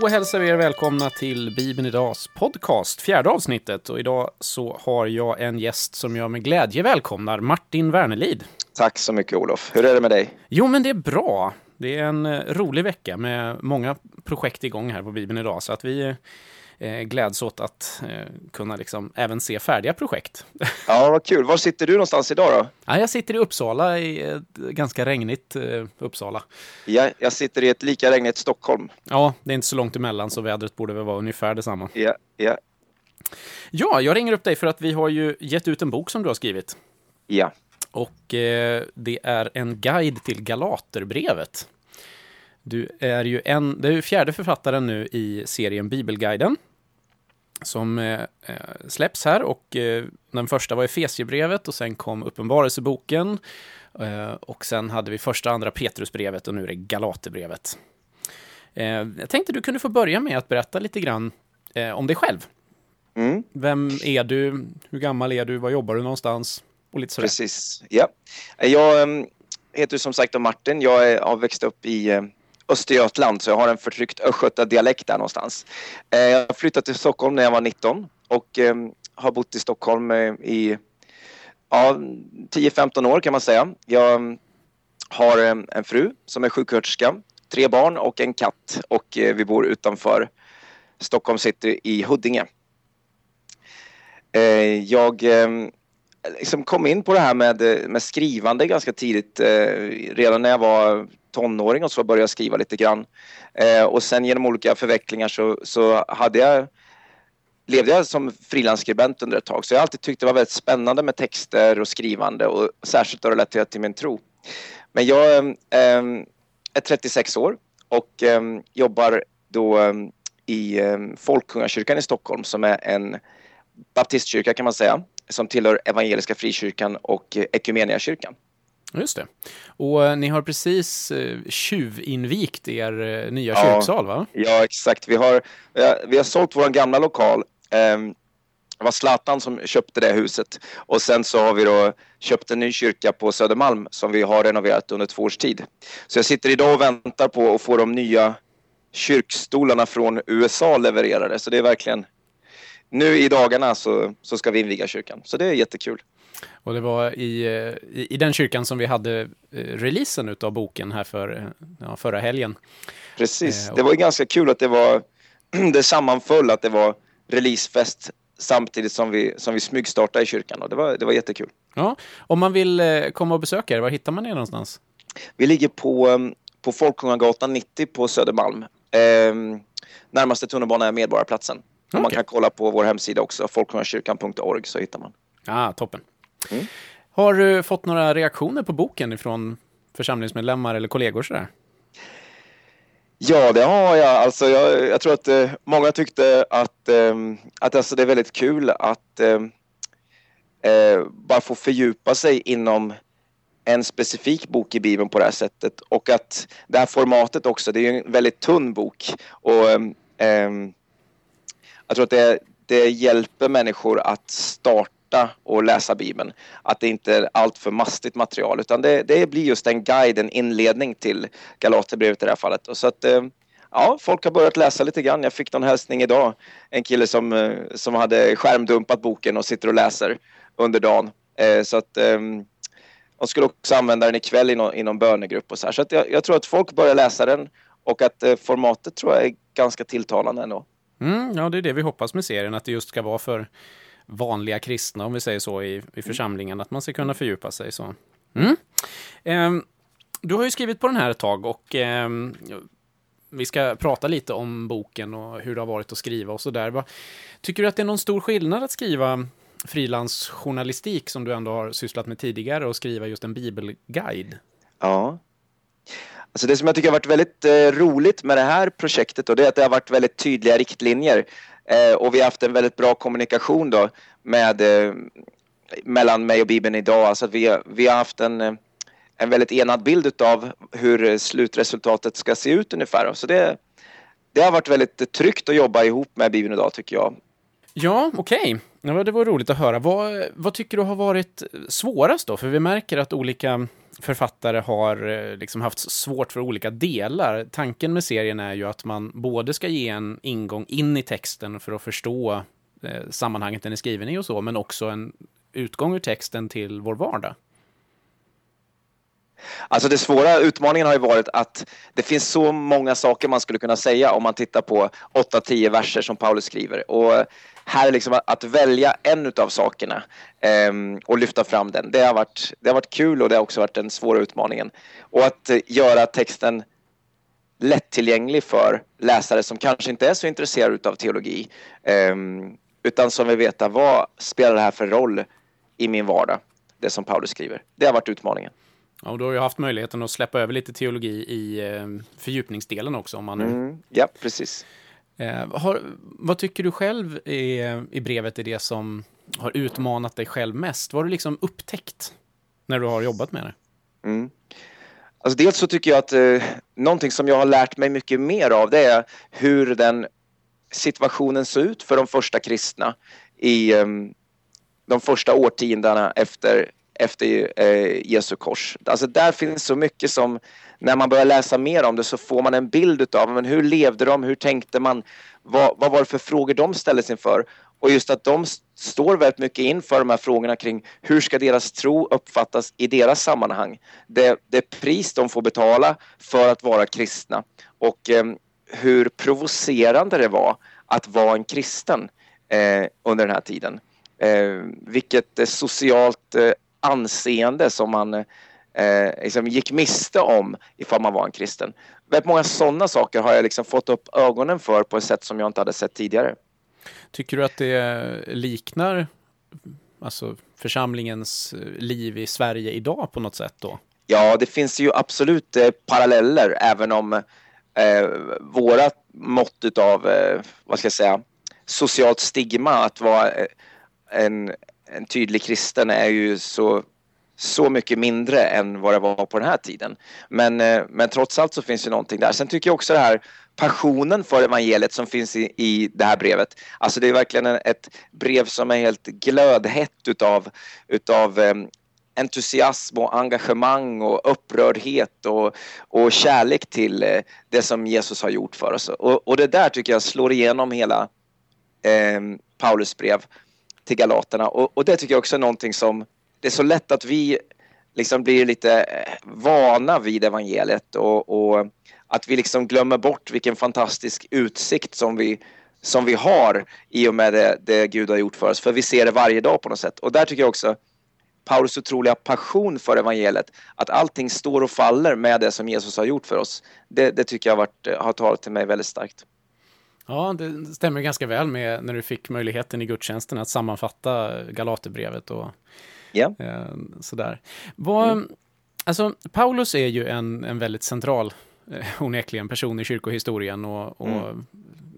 Då hälsar vi er välkomna till Bibeln Idags podcast, fjärde avsnittet. Och idag så har jag en gäst som jag med glädje välkomnar, Martin Wernerlid. Tack så mycket Olof. Hur är det med dig? Jo, men det är bra. Det är en eh, rolig vecka med många projekt igång här på Bibeln idag, så att vi eh, gläds åt att eh, kunna liksom även se färdiga projekt. Ja, vad kul. Var sitter du någonstans idag då? Ja, jag sitter i Uppsala, i ett ganska regnigt eh, Uppsala. Ja, jag sitter i ett lika regnigt Stockholm. Ja, det är inte så långt emellan, så vädret borde väl vara ungefär detsamma. Ja, ja, Ja, jag ringer upp dig för att vi har ju gett ut en bok som du har skrivit. ja. Och eh, det är en guide till Galaterbrevet. Du är ju en, det är fjärde författaren nu i serien Bibelguiden. Som eh, eh, släpps här och eh, den första var Efesiebrevet och sen kom Uppenbarelseboken. Eh, och sen hade vi första andra Petrusbrevet och nu är det Galaterbrevet. Eh, jag tänkte du kunde få börja med att berätta lite grann eh, om dig själv. Mm, Vem är du? Hur gammal är du? Var jobbar du någonstans? Och lite sådär. precis. Ja. Jag heter som sagt Martin. Jag är, har växt upp i Östergötland så jag har en förtryckt östgötadialekt där någonstans. Eh, jag flyttade till Stockholm när jag var 19 och ehm, har bott i Stockholm eh, i ja, 10-15 år kan man säga. Jag ehm, har ehm, en fru som är sjuksköterska, tre barn och en katt och eh, vi bor utanför Stockholm city i Huddinge. Jag liksom kom in på det här med, med skrivande ganska tidigt. Eh, redan när jag var tonåring och så började jag skriva lite grann. Eh, och sen genom olika förvecklingar så, så hade jag, levde jag som frilansskribent under ett tag. Så jag har alltid tyckt det var väldigt spännande med texter och skrivande och särskilt då relaterat till min tro. Men jag eh, eh är 36 år och eh, jobbar då eh, i Folkungakyrkan i Stockholm som är en baptistkyrka kan man säga som tillhör Evangeliska Frikyrkan och eh, Equmeniakyrkan. Just det. Och eh, ni har precis eh, tjuvinvigt er nya Ja. kyrksal, va? Ja, exakt. Vi har, vi har, vi har sålt vår gamla lokal. Ehm, Det var Zlatan som köpte det huset och sen så har vi då köpt en ny kyrka på Södermalm som vi har renoverat under två års tid. Så jag sitter idag och väntar på att få de nya kyrkstolarna från USA levererade. Så det är verkligen nu i dagarna så, så ska vi inviga kyrkan. Så det är jättekul. Och det var i, eh, i, i den kyrkan som vi hade eh, releasen utav boken här för, eh, ja, förra helgen. Precis. Eh, och- Det var ju ganska kul att det var det sammanföll att det var releasefest samtidigt som vi, som vi smygstartade i kyrkan och det var, det var jättekul. Ja, om man vill eh, komma och besöka er, var hittar man er någonstans? Vi ligger på, um, på Folkungagatan 90 på Södermalm. Ehm, närmaste tunnelbana är Medborgarplatsen. Och man kan kolla på vår hemsida också, folkungakyrkan.org så hittar man. Ja, toppen. Mm. Har du fått några reaktioner på boken ifrån församlingsmedlemmar eller kollegor sådär? Ja, det har jag. Alltså, jag, jag tror att eh, många tyckte att, ehm, att alltså, det är väldigt kul att ehm, eh, bara få fördjupa sig inom en specifik bok i Bibeln på det här sättet och att det här formatet också, det är ju en väldigt tunn bok och ehm, ehm, jag tror att det, det hjälper människor att starta och läsa Bibeln. Att det inte är allt för mastigt material utan det, det blir just en guide, en inledning till Galaterbrevet i det här fallet. Och så att, eh, ja, folk har börjat läsa lite grann. Jag fick någon hälsning idag. En kille som, eh, som hade skärmdumpat boken och sitter och läser under dagen. Eh, så att de skulle också använda den ikväll i någon, i någon bönegrupp och så här. Så att jag, jag tror att folk börjar läsa den och att formatet tror jag är ganska tilltalande ändå. Mm, ja, det är det vi hoppas med serien, att det just ska vara för vanliga kristna, om vi säger så, i, i församlingen, att man ska kunna fördjupa sig. så. Mm. Eh, du har ju skrivit på den här ett tag och eh, vi ska prata lite om boken och hur det har varit att skriva och sådär. Vad- Tycker du att det är någon stor skillnad att skriva frilansjournalistik som du ändå har sysslat med tidigare och skriva just en bibelguide? Ja. Alltså det som jag tycker har varit väldigt eh, roligt med det här projektet då, det är att det har varit väldigt tydliga riktlinjer eh, och vi har haft en väldigt bra kommunikation då med, eh, mellan mig och Bibeln idag. Alltså att vi, har- vi har haft en, eh, en väldigt enad bild av hur eh, slutresultatet ska se ut ungefär. Så det, det har varit väldigt tryggt att jobba ihop med Bibeln idag tycker jag. Ja, okej. Ja, det var roligt att höra. Vad, vad tycker du har varit svårast då? För vi märker att olika författare har eh, liksom haft svårt för olika delar. Tanken med serien är ju att man både ska ge en ingång in i texten för att förstå eh, sammanhanget den är skriven i och så, men också en utgång ur texten till vår vardag. Alltså det svåra utmaningen har ju varit att det finns så många saker man skulle kunna säga om man tittar på 8-10 verser som Paulus skriver. Och här är liksom att välja en av sakerna um, och lyfta fram den. Det har, varit, det har varit kul och det har också varit den svåra utmaningen. Och att uh, göra texten lättillgänglig för läsare som kanske inte är så intresserade av teologi um, utan som vill veta vad spelar det här för roll i min vardag, det som Paulus skriver. Det har varit utmaningen. Ja, och du har ju haft möjligheten att släppa över lite teologi i eh, fördjupningsdelen också. Om man nu... Mm, ja, precis. Eh, har, vad tycker du själv i, i brevet är det som har utmanat dig själv mest? Vad har du liksom upptäckt när du har jobbat med det? Mm. Alltså dels så tycker jag att eh, någonting som jag har lärt mig mycket mer av det är hur den situationen såg ut för de första kristna i eh, de första årtiondena efter efter eh, Jesu kors. Alltså där finns så mycket som, när man börjar läsa mer om det så får man en bild utav, men hur levde de, hur tänkte man, vad, vad var det för frågor de ställdes inför? Och just att de står väldigt mycket inför de här frågorna kring hur ska deras tro uppfattas i deras sammanhang? Det, det pris de får betala för att vara kristna och eh, hur provocerande det var att vara en kristen eh, under den här tiden. Eh, vilket eh, socialt eh, anseende som man eh, liksom gick miste om ifall man var en kristen. Väldigt många sådana saker har jag liksom fått upp ögonen för på ett sätt som jag inte hade sett tidigare. Tycker du att det liknar alltså, församlingens liv i Sverige idag på något sätt då? Ja, det finns ju absolut eh, paralleller även om eh, våra mått av, eh, vad ska jag säga, socialt stigma att vara eh, en, en tydlig kristen är ju så, så mycket mindre än vad det var på den här tiden. Men, eh, men trots allt så finns det någonting där. Sen tycker jag också det här passionen för evangeliet som finns i, i det här brevet. Alltså det är verkligen ett brev som är helt glödhett utav, utav um, entusiasm och engagemang och upprördhet och, och kärlek till uh, det som Jesus har gjort för oss. Och, och det där tycker jag slår igenom hela um, Paulus brev till galaterna. Och, och, det tycker jag också är någonting som, det är så lätt att vi liksom blir lite eh, vana vid evangeliet och, och att vi liksom glömmer bort vilken fantastisk utsikt som vi, som vi har i och med det, det Gud har gjort för oss. För vi ser det varje dag på något sätt. Och där tycker jag också Paulus otroliga passion för evangeliet, att allting står och faller med det som Jesus har gjort för oss. Det, det tycker jag har, varit, eh, har talat till mig väldigt starkt. Ja, det stämmer ganska väl med när du fick möjligheten i gudstjänsten att sammanfatta Galaterbrevet och yeah. eh, sådär. Vad, mm. Alltså, Paulus är ju en, en väldigt central, eh, onekligen, person i kyrkohistorien och, och mm.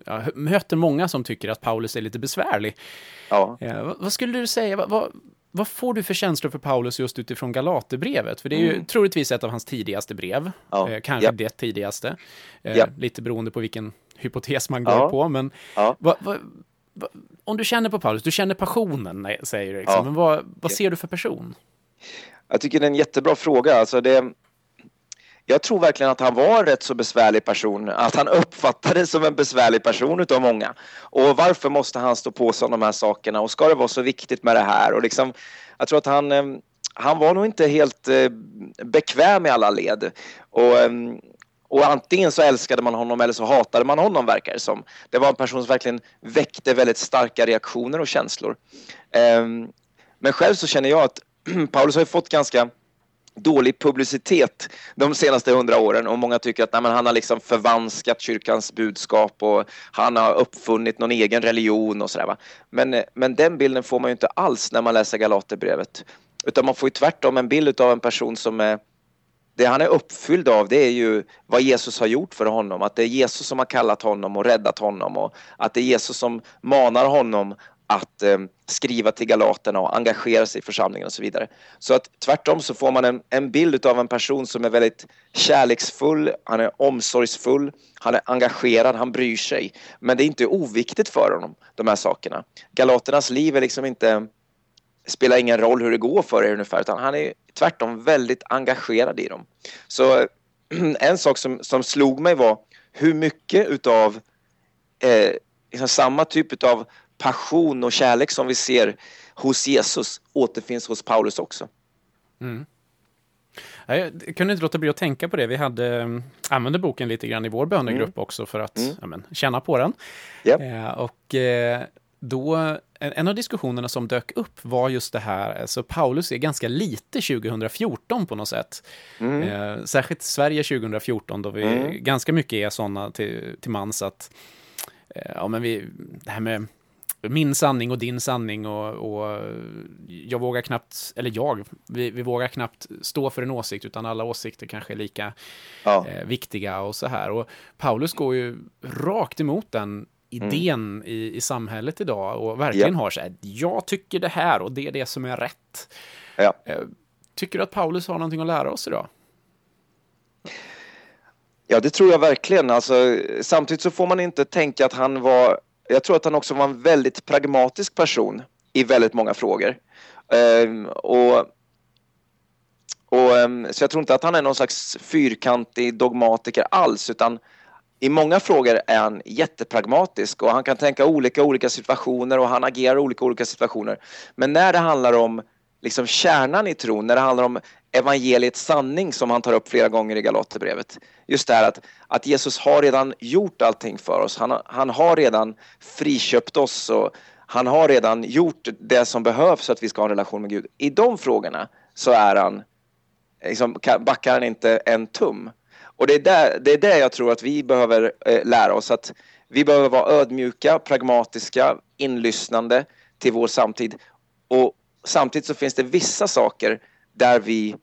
ja, möter många som tycker att Paulus är lite besvärlig. Ja. Eh, vad, vad, skulle du säga, vad, vad, får du för känslor för Paulus just utifrån Galaterbrevet? För det är ju mm. troligtvis ett av hans tidigaste brev, ja. eh, kanske ja. det tidigaste, eh, lite beroende på vilken hypotes man går ja. på. Men ja. va, va, va, om du känner på Paulus, du känner passionen, säger du. Liksom. Ja. Men vad, vad ser du för person? Jag tycker det är en jättebra fråga. Alltså det, jag tror verkligen att han var en rätt så besvärlig person, att han uppfattades som en besvärlig person utav många. Och varför måste han stå på sig om de här sakerna och ska det vara så viktigt med det här? Och liksom, jag tror att han, eh, han var nog inte helt eh, bekväm i alla led. Och ehm, och antingen så älskade man honom eller så hatade man honom verkar det som. Det var en person som verkligen väckte väldigt starka reaktioner och känslor. Ehm, men själv så känner jag att Paulus har fått ganska dålig publicitet de senaste hundra åren och många tycker att nej, han har liksom förvanskat kyrkans budskap och han har uppfunnit någon egen religion och sådär. Men, men den bilden får man ju inte alls när man läser Galaterbrevet. Utan man får ju tvärtom en bild av en person som är det han är uppfylld av det är ju vad Jesus har gjort för honom. Att det är Jesus som har kallat honom och räddat honom och att det är Jesus som manar honom att eh, skriva till galaterna och engagera sig i församlingen och så vidare. Så att tvärtom så får man en, en bild av en person som är väldigt kärleksfull, han är omsorgsfull, han är engagerad, han bryr sig. Men det är inte oviktigt för honom, de här sakerna. Galaternas liv är liksom inte spelar ingen roll hur det går för er ungefär, utan han är tvärtom väldigt engagerad i dem. Så en sak som, som slog mig var hur mycket utav eh, liksom samma typ av passion och kärlek som vi ser hos Jesus återfinns hos Paulus också. Mm. Jag kunde inte låta bli att tänka på det. Vi hade, mm, använde boken lite grann i vår bönegrupp mm. också för att mm. ja, men, känna på den. Yep. Eh, och eh, då, en, en, av diskussionerna som dök upp var just det här, alltså Paulus är ganska lite 2014 på något sätt. Mm. Eh, särskilt Sverige 2014 då vi mm. ganska mycket är sådana till, till mans att eh, ja, men vi, det här med min sanning och din sanning och, och jag vågar knappt, eller jag, vi, vi, vågar knappt stå för en åsikt utan alla åsikter kanske är lika ja. eh, viktiga och så här. Och Paulus går ju rakt emot den idén mm. i, i samhället idag och verkligen ja. har så här, jag tycker det här och det är det som är rätt. Ja. Eh, tycker du att Paulus har någonting att lära oss idag? Ja, det tror jag verkligen. Alltså, samtidigt så får man inte tänka att han var jag tror att han också var en väldigt pragmatisk person i väldigt många frågor. Um, och, och, um, så jag tror inte att han är någon slags fyrkantig dogmatiker alls, utan i många frågor är han jättepragmatisk och han kan tänka olika olika situationer och han agerar olika olika situationer. Men när det handlar om liksom kärnan i tron, när det handlar om evangeliets sanning som han tar upp flera gånger i Galaterbrevet. Just det här att, att Jesus har redan gjort allting för oss. Han, han har redan friköpt oss och han har redan gjort det som behövs för att vi ska ha en relation med Gud. I de frågorna så är han, liksom, backar han inte en tum. Och det är, där, det är det jag tror att vi behöver eh, lära oss. att Vi behöver vara ödmjuka, pragmatiska, inlyssnande till vår samtid. Och samtidigt så finns det vissa saker där vi,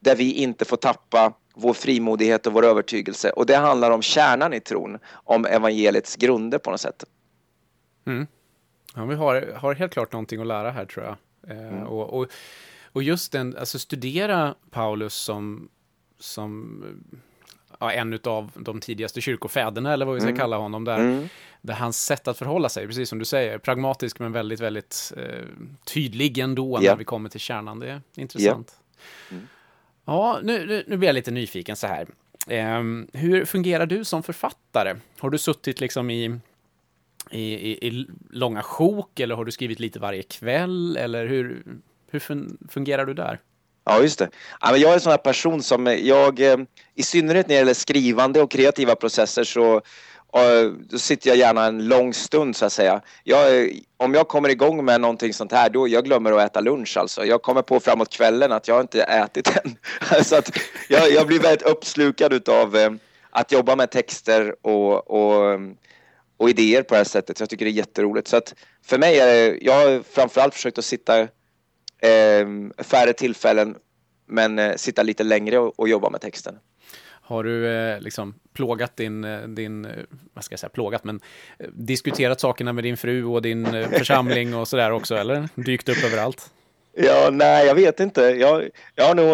där vi inte får tappa vår frimodighet och vår övertygelse. Och det handlar om kärnan i tron, om evangeliets grunder på något sätt. Mm. Ja, vi har, har helt klart någonting att lära här tror jag. Eh, mm. och, och, och just den, alltså studera Paulus som, som ja, en av de tidigaste kyrkofäderna, eller vad vi ska mm. kalla honom, där, mm. där hans sätt att förhålla sig, precis som du säger, pragmatisk men väldigt, väldigt eh, tydlig ändå yeah. när vi kommer till kärnan. Det är intressant. Yeah. Mm. Ja, nu, nu blir jag lite nyfiken så här. Eh, hur fungerar du som författare? Har du suttit liksom i, i, i, i långa sjok eller har du skrivit lite varje kväll? Eller hur, hur fungerar du där? Ja, just det. jag är en sån här person som eh, jag, eh, i synnerhet när det gäller skrivande och kreativa processer så då sitter jag gärna en lång stund så att säga. Jag, eh, om jag kommer igång med någonting sånt här, då jag glömmer att äta lunch alltså. Jag kommer på framåt kvällen att jag inte ätit än. så att jag, jag blir väldigt uppslukad av eh, att jobba med texter och, och, och idéer på det här sättet. Jag tycker det är jätteroligt. Så att för mig är det, jag har framförallt försökt att sitta eh, färre tillfällen men eh, sitta lite längre och, och, jobba med texten. Har du eh, liksom plågat din, eh, din, eh, vad ska jag säga, plågat, men eh, diskuterat sakerna med din fru och din församling och sådär också, eller? Dykt upp överallt? Ja, nej, jag vet inte. Jag, jag har nog,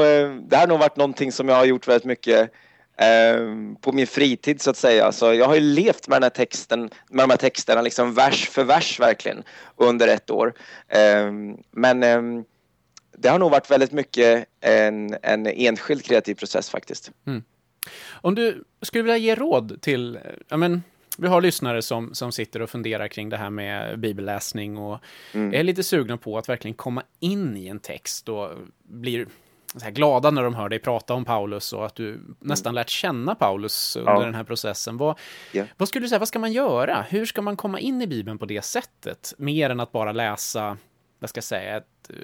det har nog varit någonting som jag har gjort väldigt mycket eh, på min fritid så att säga. Så jag har ju levt med den här texten, med de här texterna liksom vers för vers verkligen under ett år. Eh, men eh, det har nog varit väldigt mycket en, en enskild kreativ process faktiskt. Mm. Om du skulle vilja ge råd till, ja men, vi har lyssnare som, som sitter och funderar kring det här med bibelläsning och mm. är lite sugna på att verkligen komma in i en text och blir så glada när de hör dig prata om Paulus och att du mm. nästan lärt känna Paulus under ja. den här processen. Vad, yeah. vad skulle du säga, vad ska man göra? Hur ska man komma in i Bibeln på det sättet? Mer än att bara läsa, vad ska jag säga, ett, eh,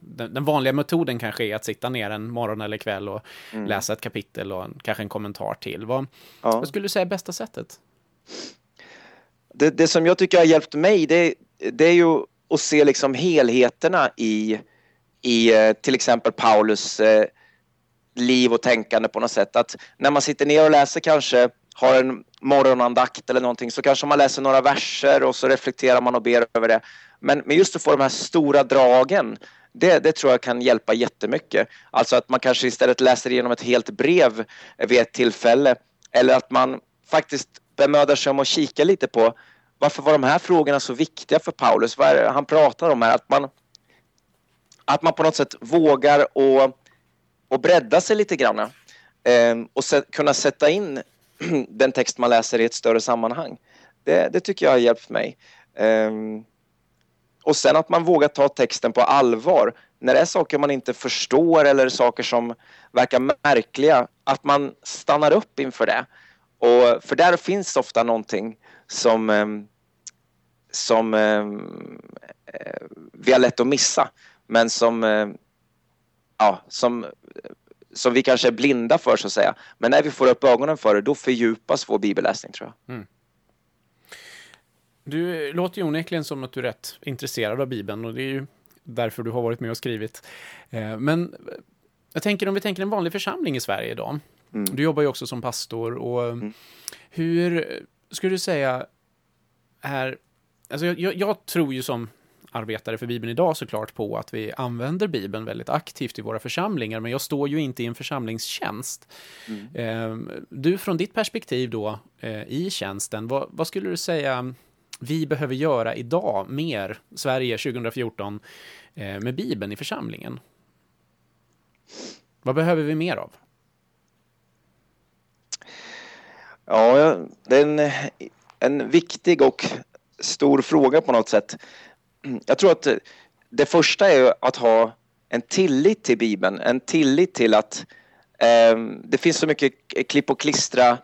den, den, vanliga metoden kanske är att sitta ner en morgon eller kväll och mm. läsa ett kapitel och en, kanske en kommentar till. Vad, ja. vad skulle du säga är bästa sättet? Det, det som jag tycker har hjälpt mig, det, det är ju att se liksom helheterna i i eh, till exempel Paulus eh, liv och tänkande på något sätt. Att när man sitter ner och läser kanske, har en morgonandakt eller någonting så kanske man läser några verser och så reflekterar man och ber över det. Men, men just att få de här stora dragen, det, det, tror jag kan hjälpa jättemycket. Alltså att man kanske istället läser igenom ett helt brev vid ett tillfälle eller att man faktiskt bemödar sig om att kika lite på varför var de här frågorna så viktiga för Paulus? Vad är det han pratar om här? Att man att man på något sätt vågar och, och bredda sig lite grann eh, och se, kunna sätta in den text man läser i ett större sammanhang. Det, det tycker jag har hjälpt mig. Um, och sen att man vågar ta texten på allvar. När det är saker man inte förstår eller saker som verkar märkliga, att man stannar upp inför det. Och, för där finns ofta någonting som, ehm, som ehm, eh, vi har lätt att missa, men som, eh, ja, som, som vi kanske är blinda för så att säga. Men när vi får upp ögonen för det, då fördjupas vår bibelläsning tror jag. Mm. Du låter ju onekligen som att du är rätt intresserad av Bibeln och det är ju därför du har varit med och skrivit. Eh, men jag tänker om vi tänker en vanlig församling i Sverige idag. Mm. Du jobbar ju också som pastor och mm. hur skulle du säga är, alltså jag, jag, tror ju som arbetare för Bibeln idag såklart på att vi använder Bibeln väldigt aktivt i våra församlingar, men jag står ju inte i en församlingstjänst. Mm. Ehm, du från ditt perspektiv då eh, i tjänsten, vad, vad skulle du säga vi behöver göra idag mer, Sverige 2014, eh, med Bibeln i församlingen? Vad behöver vi mer av? Ja, det är en, en viktig och stor fråga på något sätt. Mm, jag tror att eh, det första är att ha en tillit till Bibeln, en tillit till att eh, det finns så mycket klipp och klistra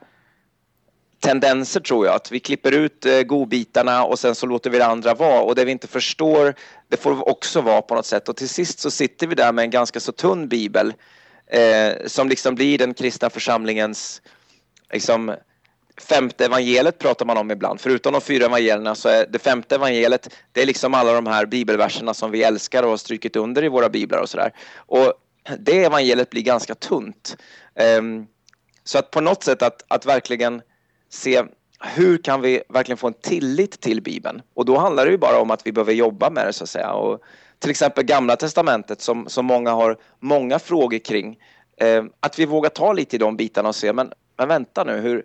tendenser tror jag. Att vi klipper ut eh, godbitarna och sen så låter vi det andra vara. Och det vi inte förstår, det får också vara på något sätt. Och till sist så sitter vi där med en ganska så tunn bibel eh, som liksom blir den kristna församlingens liksom, femte evangeliet pratar man om ibland. Förutom de fyra evangelierna så är det femte evangeliet, det är liksom alla de här bibelverserna som vi älskar och har strykit under i våra biblar och sådär. Och det evangeliet blir ganska tunt. Ehm, så att på något sätt att, att verkligen se hur kan vi verkligen få en tillit till Bibeln? Och då handlar det ju bara om att vi behöver jobba med det så att säga. Och till exempel Gamla Testamentet som, som många har många frågor kring. Eh, att vi vågar ta lite i de bitarna och se, men, men vänta nu, hur,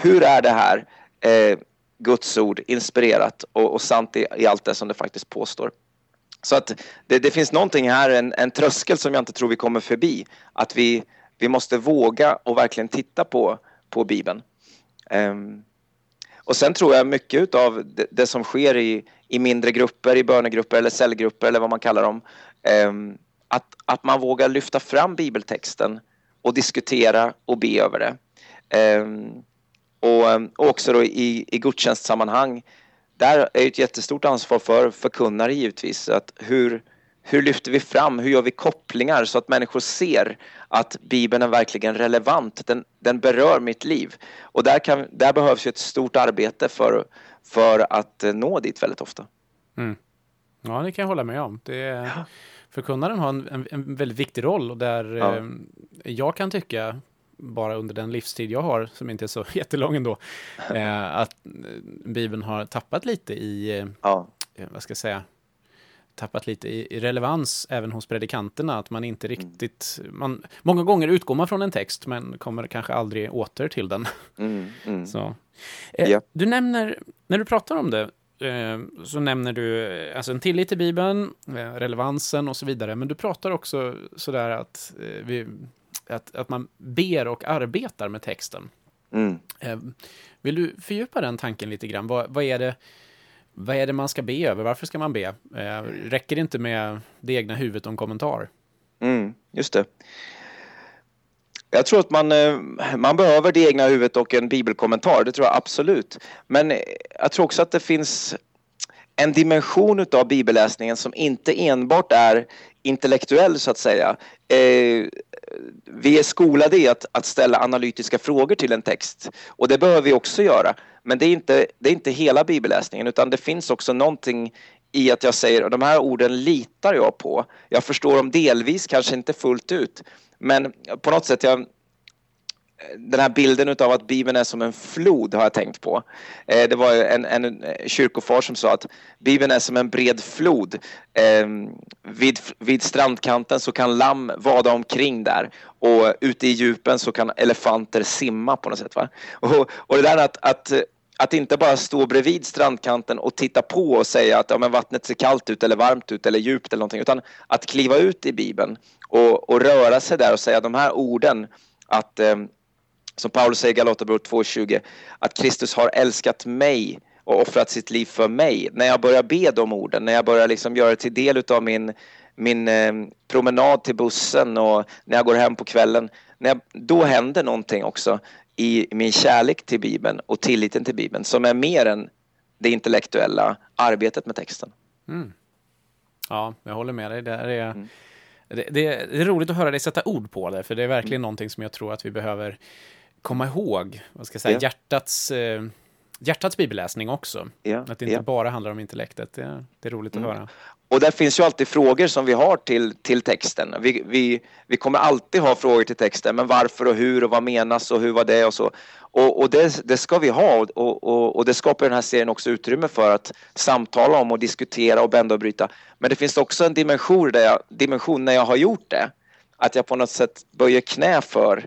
hur är det här eh, Guds ord inspirerat och, och sant i, i, allt det som det faktiskt påstår? Så att det, det finns någonting här, en, en tröskel som jag inte tror vi kommer förbi. Att vi, vi måste våga och verkligen titta på, på Bibeln. Um, och sen tror jag mycket av det, det, som sker i, i mindre grupper, i bönegrupper eller cellgrupper eller vad man kallar dem, um, att, att man vågar lyfta fram bibeltexten och diskutera och be över det. Um, och, och, också då i, i gudstjänstsammanhang, där är ett jättestort ansvar för förkunnare givetvis. Att hur, hur lyfter vi fram, hur gör vi kopplingar så att människor ser att Bibeln är verkligen relevant, den, den berör mitt liv. Och där, kan, där behövs ju ett stort arbete för, för att nå dit väldigt ofta. Mm. Ja, det kan jag hålla med om. Det, ja. Förkunnaren har en, en, en, väldigt viktig roll och där ja. eh, jag kan tycka bara under den livstid jag har, som inte är så jättelång ändå, eh, att Bibeln har tappat lite i, ja. eh, vad ska jag säga, tappat lite i, relevans även hos predikanterna. Att man inte mm. riktigt... Man, många gånger utgår man från en text men kommer kanske aldrig åter till den. Mm, mm. Så. Eh, ja. Du nämner, när du pratar om det, eh, så nämner du eh, alltså en tillit till Bibeln, eh, relevansen och så vidare. Men du pratar också sådär att, eh, vi, att, att man ber och arbetar med texten. Mm. Eh, vill du fördjupa den tanken lite grann? Vad, vad är det vad är det man ska be över? Varför ska man be? Eh, räcker det inte med det egna huvudet och en kommentar? Mm, just det. Jag tror att man, eh, man behöver det egna huvudet och en bibelkommentar, det tror jag absolut. Men jag tror också att det finns en dimension av bibelläsningen som inte enbart är intellektuell så att säga. Vi är skolade i att, att ställa analytiska frågor till en text och det behöver vi också göra. Men det är inte, det är inte hela bibelläsningen utan det finns också någonting i att jag säger att de här orden litar jag på. Jag förstår dem delvis, kanske inte fullt ut. Men på något sätt, jag, den här bilden av att Bibeln är som en flod har jag tänkt på. Eh, det var en, en kyrkofar som sa att Bibeln är som en bred flod. Ehm, vid, vid strandkanten så kan lamm vada omkring där och ute i djupen så kan elefanter simma på något sätt. Va? Och, och det där att, att att inte bara stå bredvid strandkanten och titta på och säga att ja, men vattnet ser kallt ut eller varmt ut eller djupt eller någonting, utan att kliva ut i Bibeln och, och röra sig där och säga de här orden att eh, som Paulus säger i Galaterbrevet 2.20 att Kristus har älskat mig och offrat sitt liv för mig. När jag börjar be de orden, när jag börjar liksom göra det till del av min, min eh, promenad till bussen och när jag går hem på kvällen, när jag, då händer någonting också i min kärlek till Bibeln och tilliten till Bibeln som är mer än det intellektuella arbetet med texten. Mm. Ja, jag håller med dig. Det är, mm. det, det, det, är roligt att höra dig sätta ord på det, för det är verkligen mm. någonting som jag tror att vi behöver komma ihåg. Vad ska jag säga, ja. hjärtats, eh, hjärtats bibelläsning också. Ja. Att det inte ja. bara handlar om intellektet. Det, det är roligt att mm. höra. Och där finns ju alltid frågor som vi har till, till texten. Vi, vi, vi kommer alltid ha frågor till texten, men varför och hur och vad menas och hur var det och så. Och, och det, det, ska vi ha och, och, och, det skapar den här serien också utrymme för att samtala om och diskutera och bända och bryta. Men det finns också en dimension, där jag, dimension när jag har gjort det, att jag på något sätt böjer knä för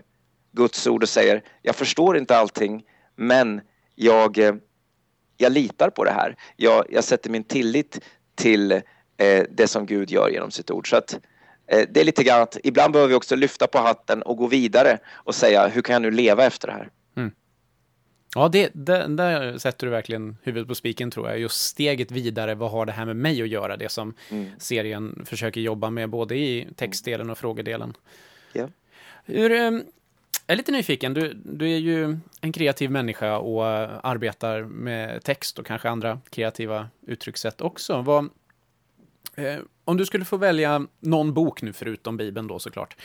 Guds ord och säger jag förstår inte allting, men jag, jag litar på det här. Jag, jag sätter min tillit till eh, det som Gud gör genom sitt ord. Så att, eh, det är lite grann att ibland behöver vi också lyfta på hatten och gå vidare och säga hur kan jag nu leva efter det här? Mm. Ja, det, det, där sätter du verkligen huvudet på spiken tror jag. Just steget vidare, vad har det här med mig att göra? Det som mm. serien försöker jobba med både i textdelen och frågedelen. Yeah. Hur, eh, jag är lite nyfiken, du, du är ju en kreativ människa och arbetar med text och kanske andra kreativa uttryckssätt också. Vad, Eh, om du skulle få välja någon bok nu, förutom Bibeln då såklart,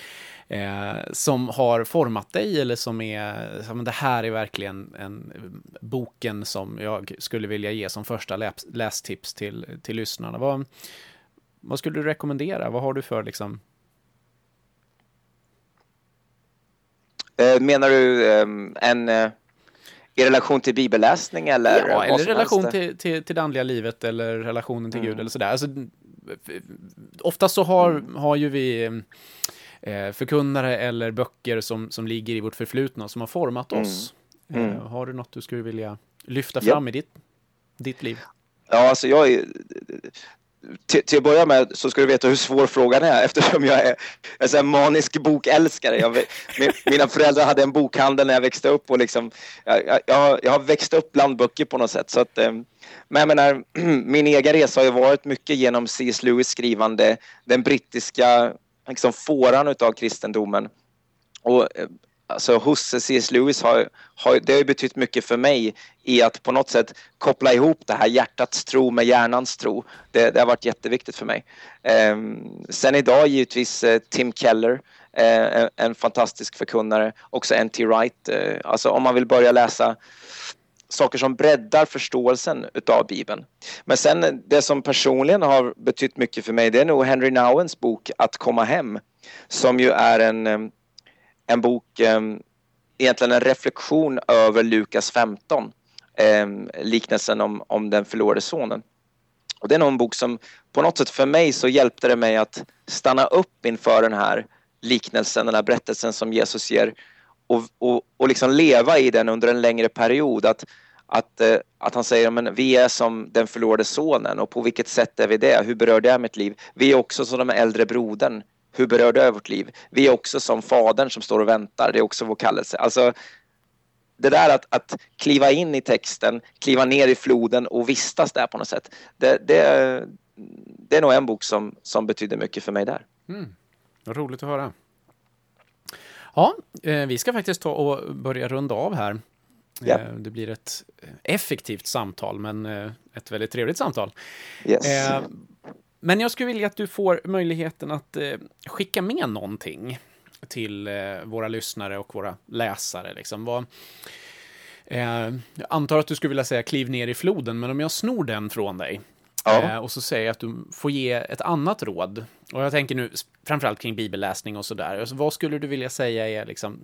eh, som har format dig eller som är, som det här är verkligen en, boken som jag skulle vilja ge som första läs, lästips till, till lyssnarna. Vad, vad skulle du rekommendera? Vad har du för liksom? Menar du um, en uh i relation till bibelläsning eller? Ja, eller relation till, till, till det andliga livet eller relationen till mm. Gud eller sådär. Alltså, oftast så har, mm. har ju vi eh, förkunnare eller böcker som, som ligger i vårt förflutna som har format mm. oss. Mm. Mm. har du något du skulle vilja lyfta fram ja. i ditt, ditt liv? Ja, alltså jag är, till, till att börja med så ska du veta hur svår frågan är eftersom jag är en manisk bokälskare. Jag, mina föräldrar hade en bokhandel när jag växte upp och liksom, jag, jag, jag har växt upp bland böcker på något sätt. Så att, eh, men jag menar, min egen resa har ju varit mycket genom C.S. Lewis skrivande, den brittiska liksom, fåran av kristendomen. Och eh, alltså, hos C.S. Lewis har, har det har betytt mycket för mig i att på något sätt koppla ihop det här hjärtats tro med hjärnans tro. Det, det har varit jätteviktigt för mig. Eh, sen idag givetvis eh, Tim Keller, eh, en, en, fantastisk förkunnare. Också N.T. Wright. Eh, alltså om man vill börja läsa saker som breddar förståelsen utav Bibeln. Men sen eh, det som personligen har betytt mycket för mig det är nog Henry Nouwens bok Att komma hem som ju är en, eh, en bok, eh, egentligen en reflektion över Lukas 15 eh, liknelsen om, om den förlorade sonen. Och det är nog en bok som på något sätt för mig så hjälpte det mig att stanna upp inför den här liknelsen, den här berättelsen som Jesus ger och, och, och liksom leva i den under en längre period. Att, att, eh, att han säger att vi är som den förlorade sonen och på vilket sätt är vi det? Hur berör det mitt liv? Vi är också som den äldre brodern. Hur berör det vårt liv? Vi är också som fadern som står och väntar. Det är också vår kallelse. Alltså, det där att, att kliva in i texten, kliva ner i floden och vistas där på något sätt. Det, det, det är nog en bok som, som betyder mycket för mig där. Mm. Roligt att höra. Ja, eh, vi ska faktiskt ta och börja runda av här. Yeah. Det blir ett effektivt samtal, men eh, ett väldigt trevligt samtal. Yes. Eh, men jag skulle vilja att du får möjligheten att skicka med någonting till våra lyssnare och våra läsare. Liksom. Vad, jag antar att du skulle vilja säga kliv ner i floden, men om jag snor den från dig Ja. och så säger jag att du får ge ett annat råd. Och jag tänker nu framförallt kring bibelläsning och sådär. Alltså, vad skulle du vilja säga är liksom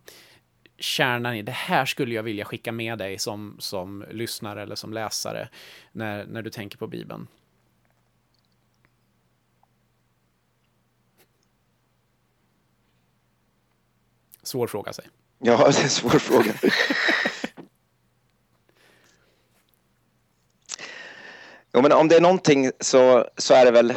kärnan i det här skulle jag vilja skicka med dig som, som lyssnare eller som läsare när, när du tänker på Bibeln? Svår fråga, säg. Ja, det är en svår fråga. jo, men om det är någonting så, så är det väl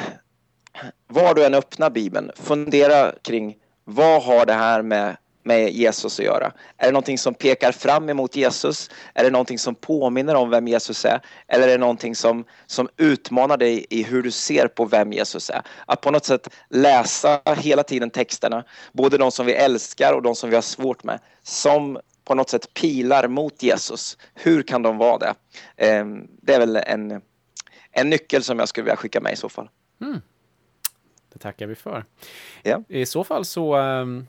var du än öppnar Bibeln, fundera kring vad har det här med med Jesus att göra? Är det någonting som pekar fram emot Jesus? Är det någonting som påminner om vem Jesus är? Eller är det någonting som, som utmanar dig i hur du ser på vem Jesus är? Att på något sätt läsa hela tiden texterna, både de som vi älskar och de som vi har svårt med, som på något sätt pilar mot Jesus. Hur kan de vara det? Ehm, det är väl en, en nyckel som jag skulle vilja skicka med i så fall. Mm. Det tackar vi för. Ja. I så fall så um,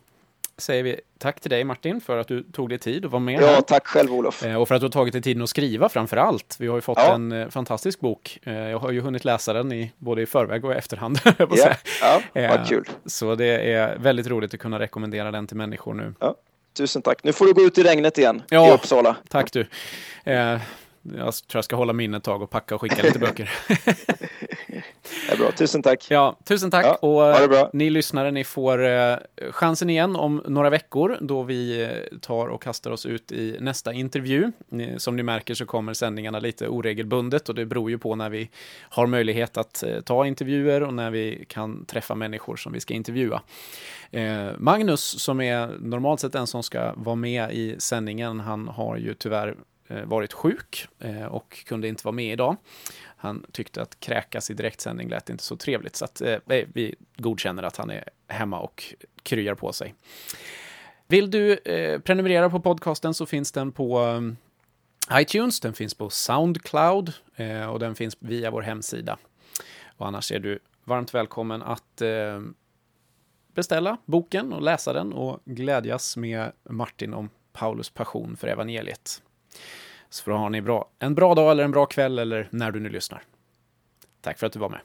säger vi tack till dig Martin för att du tog dig tid att vara med Ja, här. tack själv Olof. Eh, Och för att du har tagit dig tiden att skriva framför allt. Vi har ju fått Ja. en eh, fantastisk bok. Eh, Jag har ju hunnit läsa den i, både i förväg och i efterhand. Ja, ja vad kul. Så det är väldigt roligt att kunna rekommendera den till människor nu. Ja, tusen tack. Nu får du gå ut i regnet igen Ja. i Uppsala. Tack du. Jag tror jag ska hålla minne ett tag och packa och skicka lite böcker. Det är bra. Tusen tack. Ja, tusen tack. Ja, och eh, bra. ni lyssnare, ni får eh, chansen igen om några veckor då vi eh, tar och kastar oss ut i nästa intervju. Som ni märker så kommer sändningarna lite oregelbundet och det beror ju på när vi har möjlighet att ta intervjuer och när vi kan träffa människor som vi ska intervjua. Magnus, som är normalt sett den som ska vara med i sändningen, han har ju tyvärr Eh, varit sjuk eh, och kunde inte vara med idag. Han tyckte att kräkas i direktsändning lät inte så trevligt, så att, eh, eh vi godkänner att han är hemma och kryar på sig. Vill du eh, prenumerera på podcasten så finns den på iTunes, den finns på Soundcloud eh, och den finns via vår hemsida. Och annars är du varmt välkommen att eh, beställa boken och läsa den och glädjas med Martin om Paulus passion för evangeliet. Så får har ni bra, en bra dag eller en bra kväll eller när du nu lyssnar. Tack för att du var med.